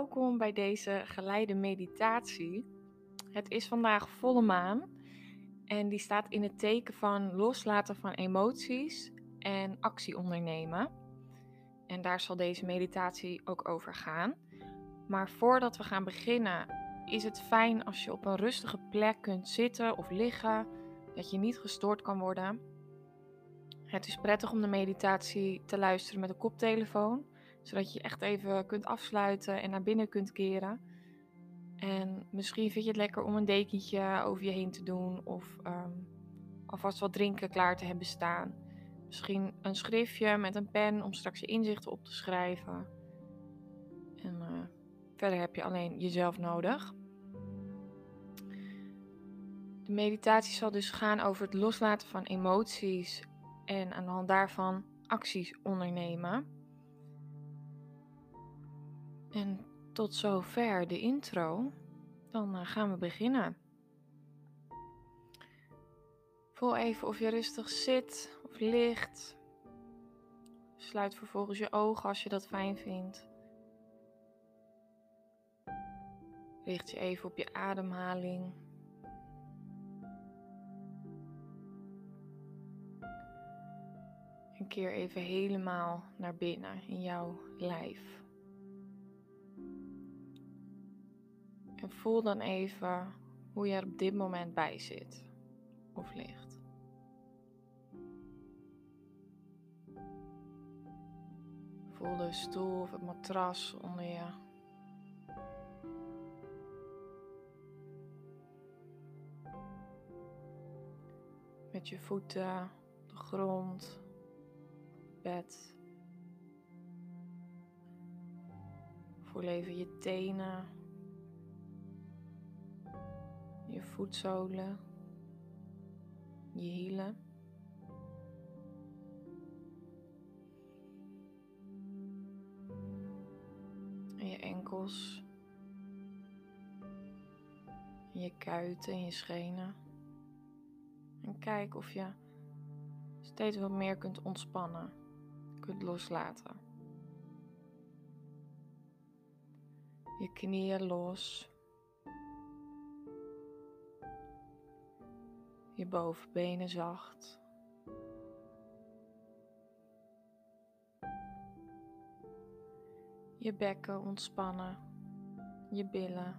welkom bij deze geleide meditatie. Het is vandaag volle maan en die staat in het teken van loslaten van emoties en actie ondernemen. En daar zal deze meditatie ook over gaan. Maar voordat we gaan beginnen, is het fijn als je op een rustige plek kunt zitten of liggen, dat je niet gestoord kan worden. Het is prettig om de meditatie te luisteren met een koptelefoon zodat je echt even kunt afsluiten en naar binnen kunt keren. En misschien vind je het lekker om een dekentje over je heen te doen of um, alvast wat drinken klaar te hebben staan. Misschien een schriftje met een pen om straks je inzichten op te schrijven. En uh, verder heb je alleen jezelf nodig. De meditatie zal dus gaan over het loslaten van emoties en aan de hand daarvan acties ondernemen. En tot zover de intro. Dan eh, gaan we beginnen. Voel even of je rustig zit of ligt. Sluit vervolgens je ogen als je dat fijn vindt. Richt je even op je ademhaling. En keer even helemaal naar binnen in jouw lijf. En voel dan even hoe je er op dit moment bij zit of ligt. Voel de stoel of het matras onder je. Met je voeten, de grond, bed. Voel even je tenen je voetzolen, je hielen. En je enkels, en je kuiten en je schenen. En kijk of je steeds wat meer kunt ontspannen, kunt loslaten. Je knieën los. Je bovenbenen zacht. Je bekken ontspannen, je billen.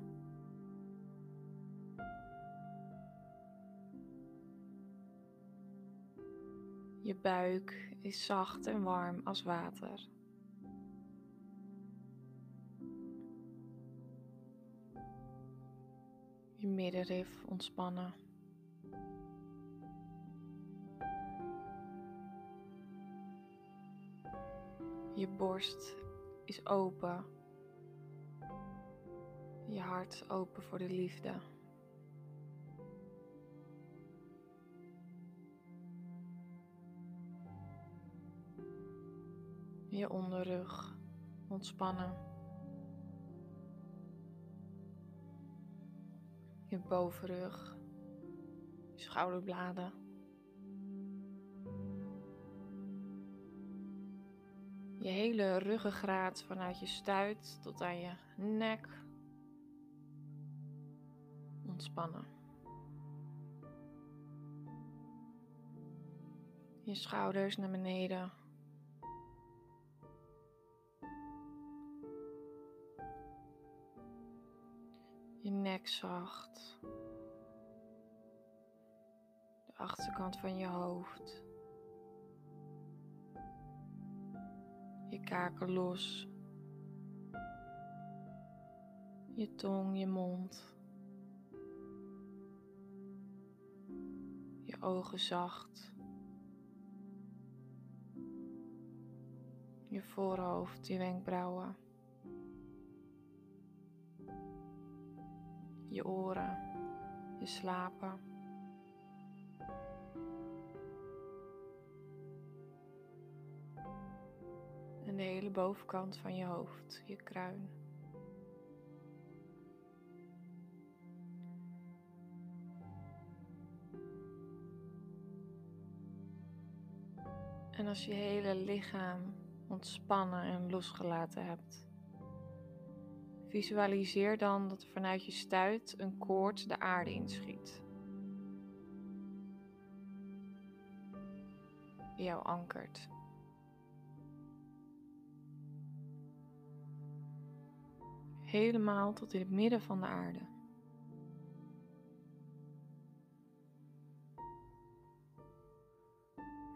Je buik is zacht en warm als water. Je middenrif ontspannen. Je borst is open. Je hart open voor de liefde. Je onderrug ontspannen. Je bovenrug, schouderbladen. Je hele ruggengraat vanuit je stuit tot aan je nek ontspannen. Je schouders naar beneden. Je nek zacht. De achterkant van je hoofd. Je kaken los. Je tong, je mond. Je ogen zacht. Je voorhoofd, je wenkbrauwen. Je oren, je slapen. De hele bovenkant van je hoofd, je kruin. En als je hele lichaam ontspannen en losgelaten hebt, Visualiseer dan dat er vanuit je stuit een koord de aarde inschiet. Die jou ankert. Helemaal tot in het midden van de aarde.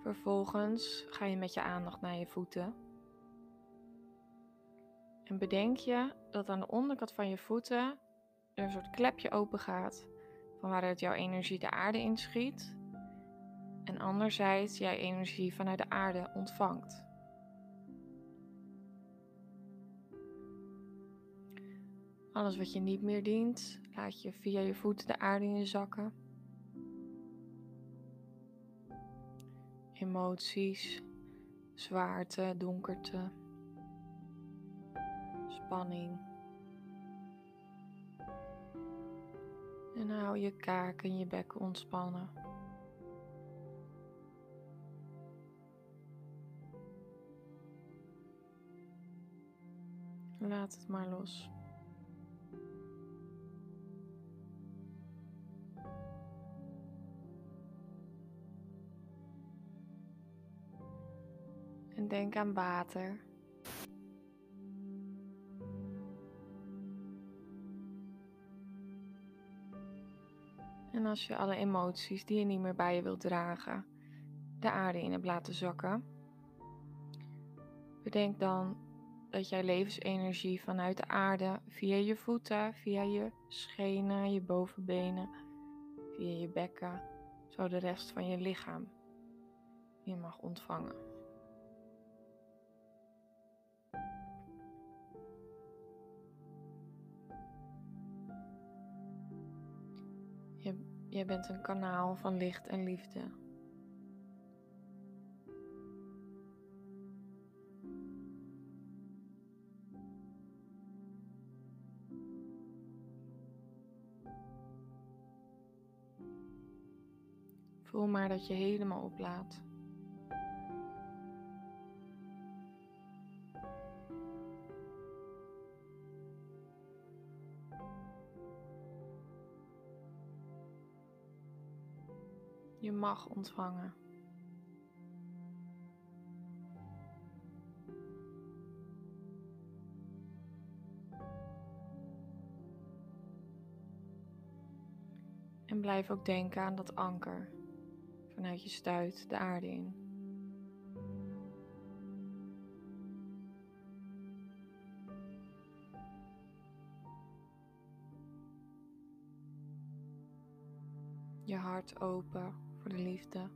Vervolgens ga je met je aandacht naar je voeten. En bedenk je dat aan de onderkant van je voeten er een soort klepje open gaat van waaruit jouw energie de aarde inschiet. En anderzijds jij energie vanuit de aarde ontvangt. Alles wat je niet meer dient, laat je via je voeten de aarde in zakken. Emoties, zwaarte, donkerte spanning. En hou je kaak en je bek ontspannen. Laat het maar los. En denk aan water. En als je alle emoties die je niet meer bij je wilt dragen, de aarde in hebt laten zakken, bedenk dan dat jij levensenergie vanuit de aarde via je voeten, via je schenen, je bovenbenen, via je bekken, zo de rest van je lichaam je mag ontvangen. Je, je bent een kanaal van licht en liefde. Voel maar dat je helemaal oplaat. Mag ontvangen. En blijf ook denken aan dat anker vanuit je stuit de aarde in. Je hart open de liefde.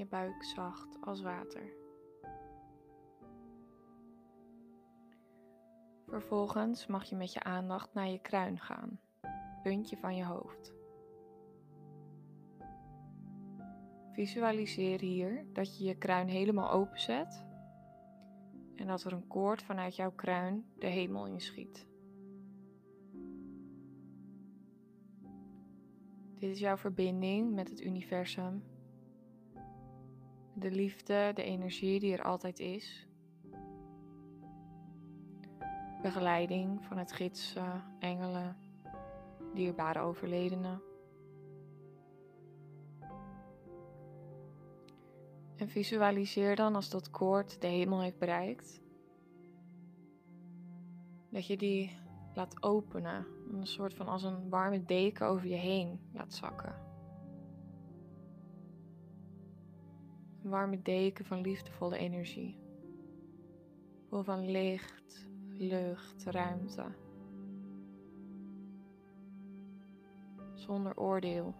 je buik zacht als water. Vervolgens mag je met je aandacht naar je kruin gaan, puntje van je hoofd. Visualiseer hier dat je je kruin helemaal openzet en dat er een koord vanuit jouw kruin de hemel inschiet. Dit is jouw verbinding met het universum. De liefde, de energie die er altijd is. Begeleiding van het gidsen, engelen, dierbare overledenen. En visualiseer dan als dat koord de hemel heeft bereikt, dat je die laat openen. Een soort van als een warme deken over je heen laat zakken. Een warme deken van liefdevolle energie. Vol van licht, lucht, ruimte. Zonder oordeel.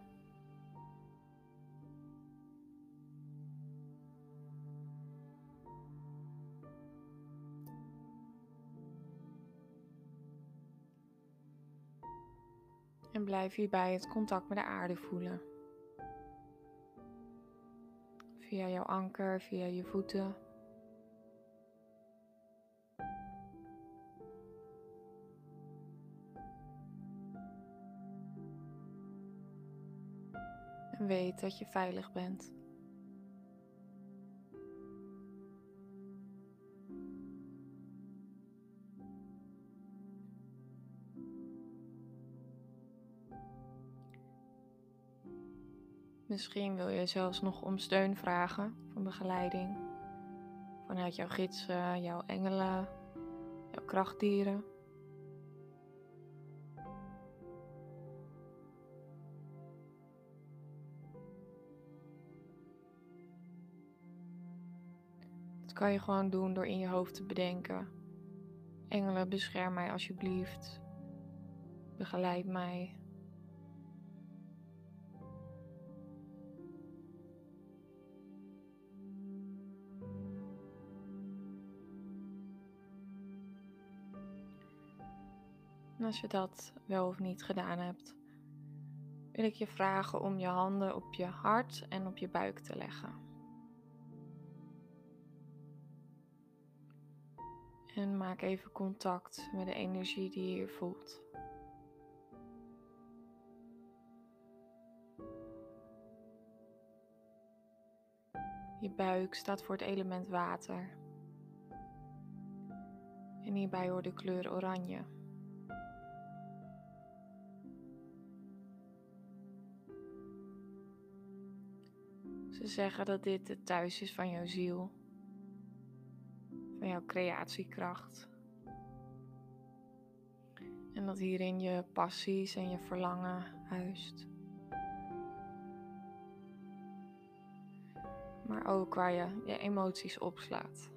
En blijf hierbij het contact met de aarde voelen. Via jouw anker, via je voeten. En weet dat je veilig bent. Misschien wil je zelfs nog om steun vragen van begeleiding. Vanuit jouw gidsen, jouw engelen, jouw krachtdieren. Dat kan je gewoon doen door in je hoofd te bedenken. Engelen, bescherm mij alsjeblieft. Begeleid mij. En als je dat wel of niet gedaan hebt, wil ik je vragen om je handen op je hart en op je buik te leggen. En maak even contact met de energie die je hier voelt. Je buik staat voor het element water. En hierbij hoort de kleur oranje. Ze zeggen dat dit het thuis is van jouw ziel, van jouw creatiekracht. En dat hierin je passies en je verlangen huist. Maar ook waar je je emoties opslaat.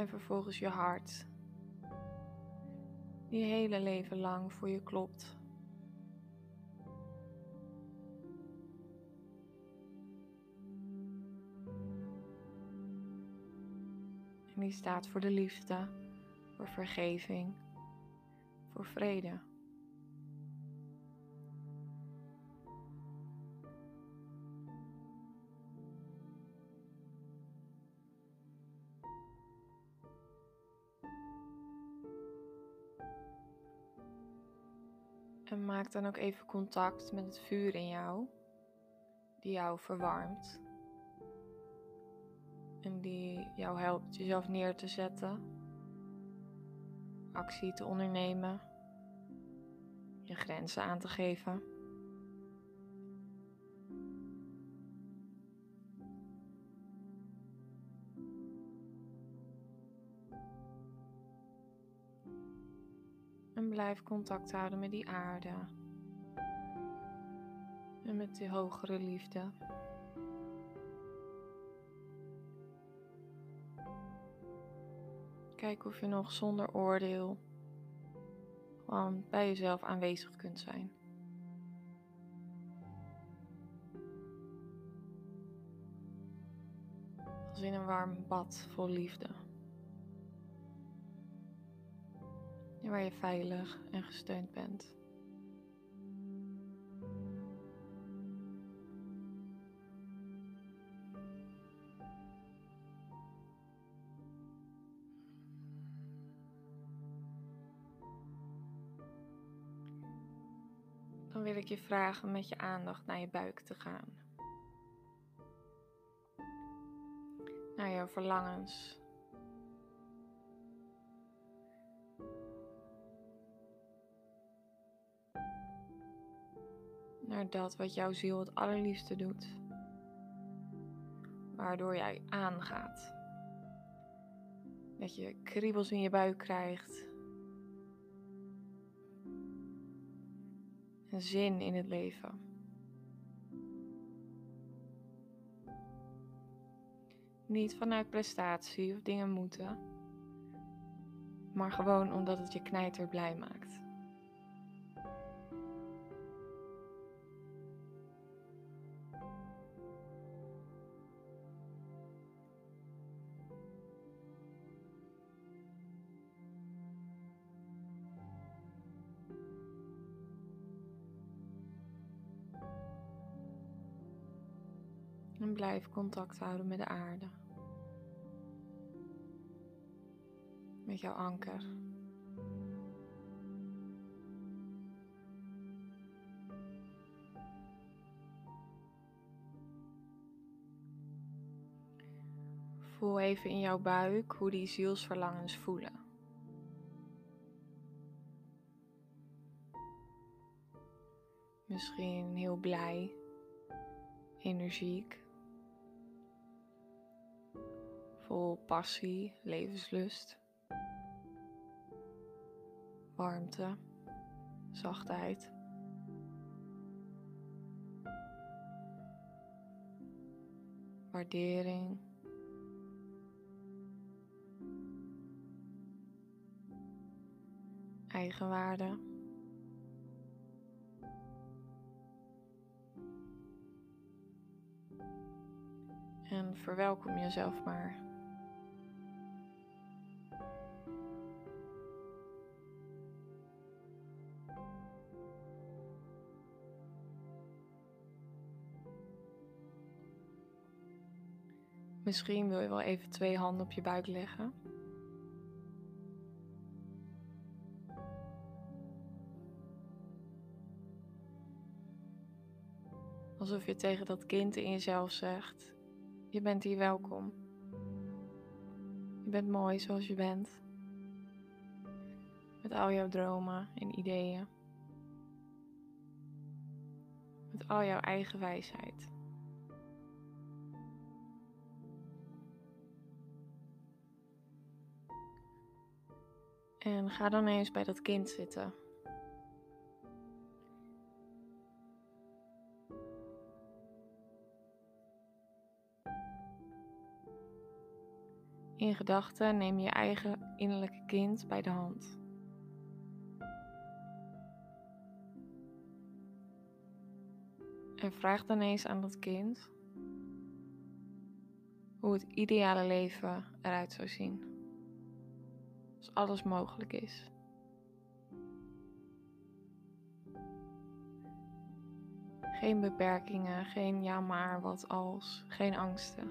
En vervolgens je hart, die hele leven lang voor je klopt. En die staat voor de liefde, voor vergeving, voor vrede. Maak dan ook even contact met het vuur in jou, die jou verwarmt. En die jou helpt jezelf neer te zetten, actie te ondernemen, je grenzen aan te geven. Blijf contact houden met die aarde. En met die hogere liefde. Kijk of je nog zonder oordeel gewoon bij jezelf aanwezig kunt zijn. Als in een warm bad vol liefde. Waar je veilig en gesteund bent. Dan wil ik je vragen met je aandacht naar je buik te gaan. Naar jouw verlangens, naar dat wat jouw ziel het allerliefste doet. Waardoor jij aangaat. Dat je kriebels in je buik krijgt. En zin in het leven. Niet vanuit prestatie of dingen moeten, maar gewoon omdat het je knijter blij maakt. Blijf contact houden met de aarde. Met jouw anker. Voel even in jouw buik hoe die zielsverlangens voelen. Misschien heel blij, energiek, vol passie, levenslust, warmte, zachtheid. Waardering. Eigenwaarde. En verwelkom jezelf maar. Misschien wil je wel even twee handen op je buik leggen. Alsof je tegen dat kind in jezelf zegt: Je bent hier welkom. Je bent mooi zoals je bent. Met al jouw dromen en ideeën. Met al jouw eigen wijsheid. En ga dan eens bij dat kind zitten. In gedachten neem je eigen innerlijke kind bij de hand. En vraag dan eens aan dat kind hoe het ideale leven eruit zou zien. Als alles mogelijk is. Geen beperkingen, geen ja maar, wat als, geen angsten.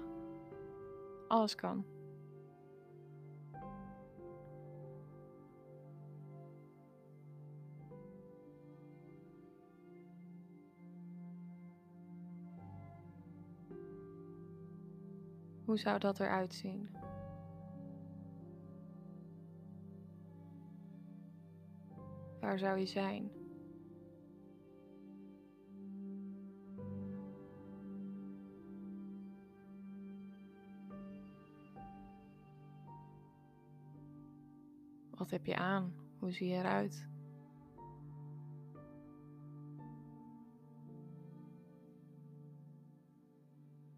Alles kan. Hoe zou dat eruit zien? Waar zou je zijn? Wat heb je aan? Hoe zie je eruit?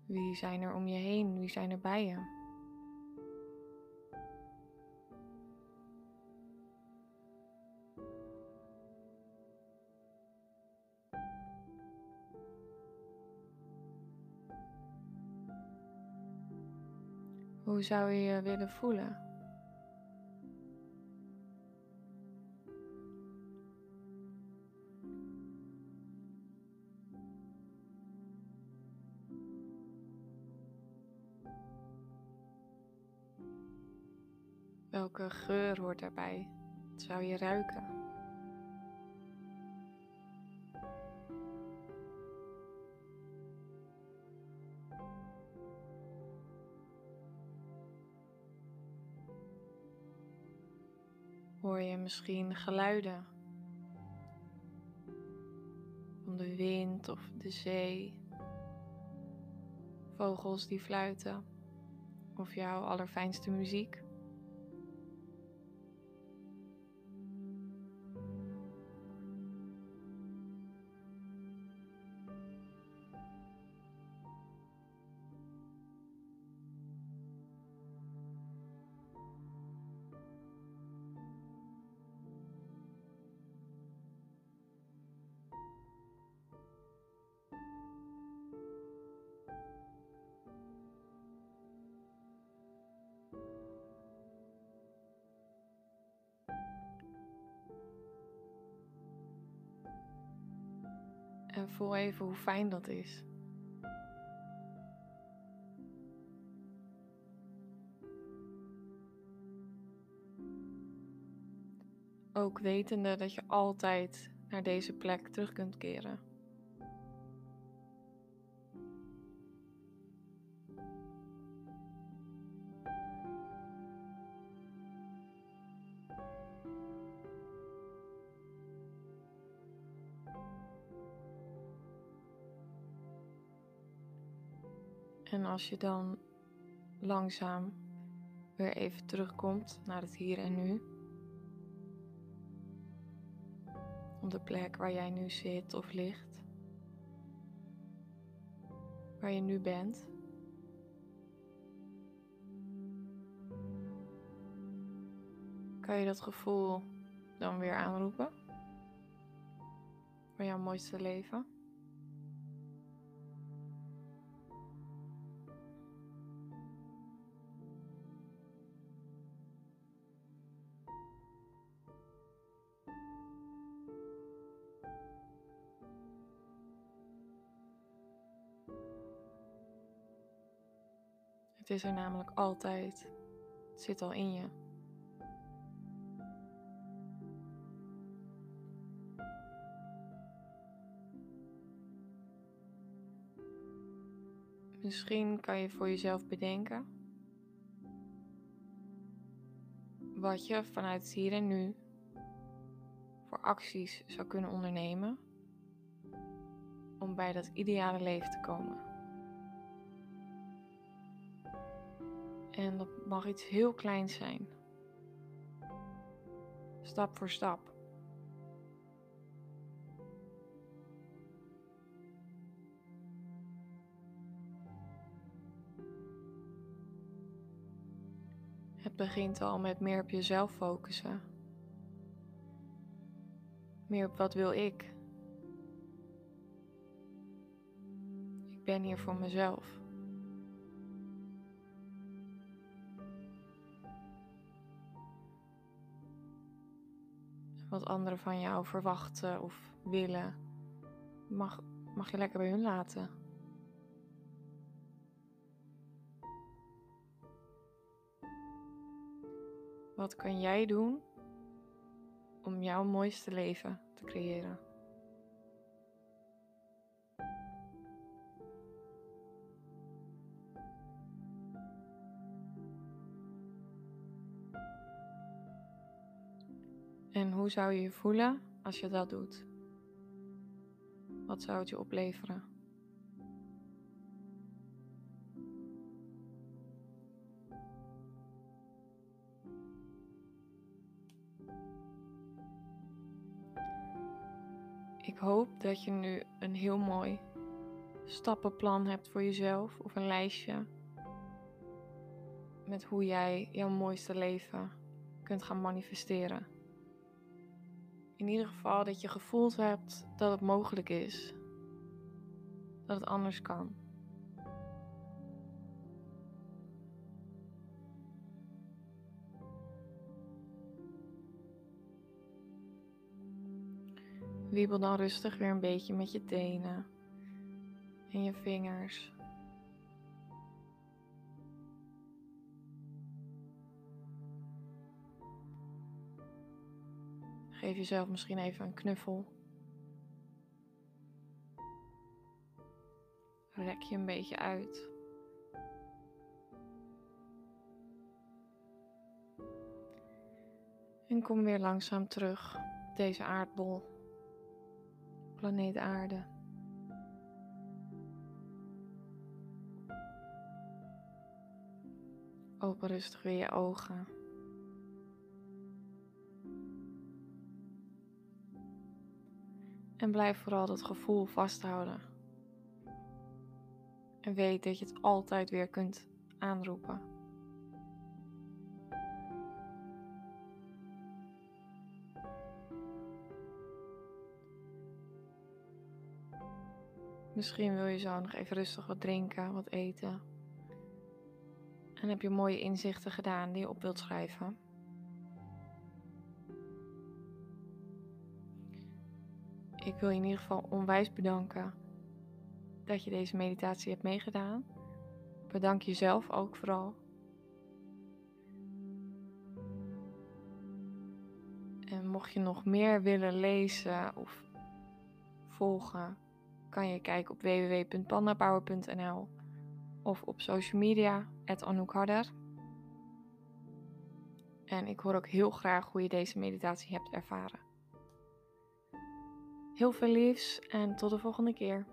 Wie zijn er om je heen? Wie zijn er bij je? Hoe zou je je willen voelen? Welke geur hoort daarbij? Zou je ruiken? Misschien geluiden. Van de wind of de zee, vogels die fluiten. Of jouw allerfijnste muziek? En voel even hoe fijn dat is. Ook wetende dat je altijd naar deze plek terug kunt keren. Als je dan langzaam weer even terugkomt naar het hier en nu. Op de plek waar jij nu zit of ligt. Waar je nu bent. Kan je dat gevoel dan weer aanroepen? Voor jouw mooiste leven? Is er namelijk altijd. Het zit al in je. Misschien kan je voor jezelf bedenken wat je vanuit hier en nu voor acties zou kunnen ondernemen om bij dat ideale leven te komen. En dat mag iets heel kleins zijn. Stap voor stap. Het begint al met meer op jezelf focussen. Meer op wat wil ik. Ik ben hier voor mezelf. Wat anderen van jou verwachten of willen, mag, mag je lekker bij hun laten. Wat kan jij doen om jouw mooiste leven te creëren? Hoe zou je je voelen als je dat doet? Wat zou het je opleveren? Ik hoop dat je nu een heel mooi stappenplan hebt voor jezelf of een lijstje met hoe jij jouw mooiste leven kunt gaan manifesteren. In ieder geval dat je gevoeld hebt dat het mogelijk is, dat het anders kan. Wiebel dan rustig weer een beetje met je tenen en je vingers. Geef jezelf misschien even een knuffel. Rek je een beetje uit. En kom weer langzaam terug op deze aardbol planeet Aarde. Open rustig weer je ogen. En blijf vooral dat gevoel vasthouden. En weet dat je het altijd weer kunt aanroepen. Misschien wil je zo nog even rustig wat drinken, wat eten. En heb je mooie inzichten gedaan die je op wilt schrijven. Ik wil je in ieder geval onwijs bedanken dat je deze meditatie hebt meegedaan. Bedank jezelf ook vooral. En mocht je nog meer willen lezen of volgen, kan je kijken op www.pandapower.nl of op social media, Anouk Harder. En ik hoor ook heel graag hoe je deze meditatie hebt ervaren. Heel veel liefs en tot de volgende keer.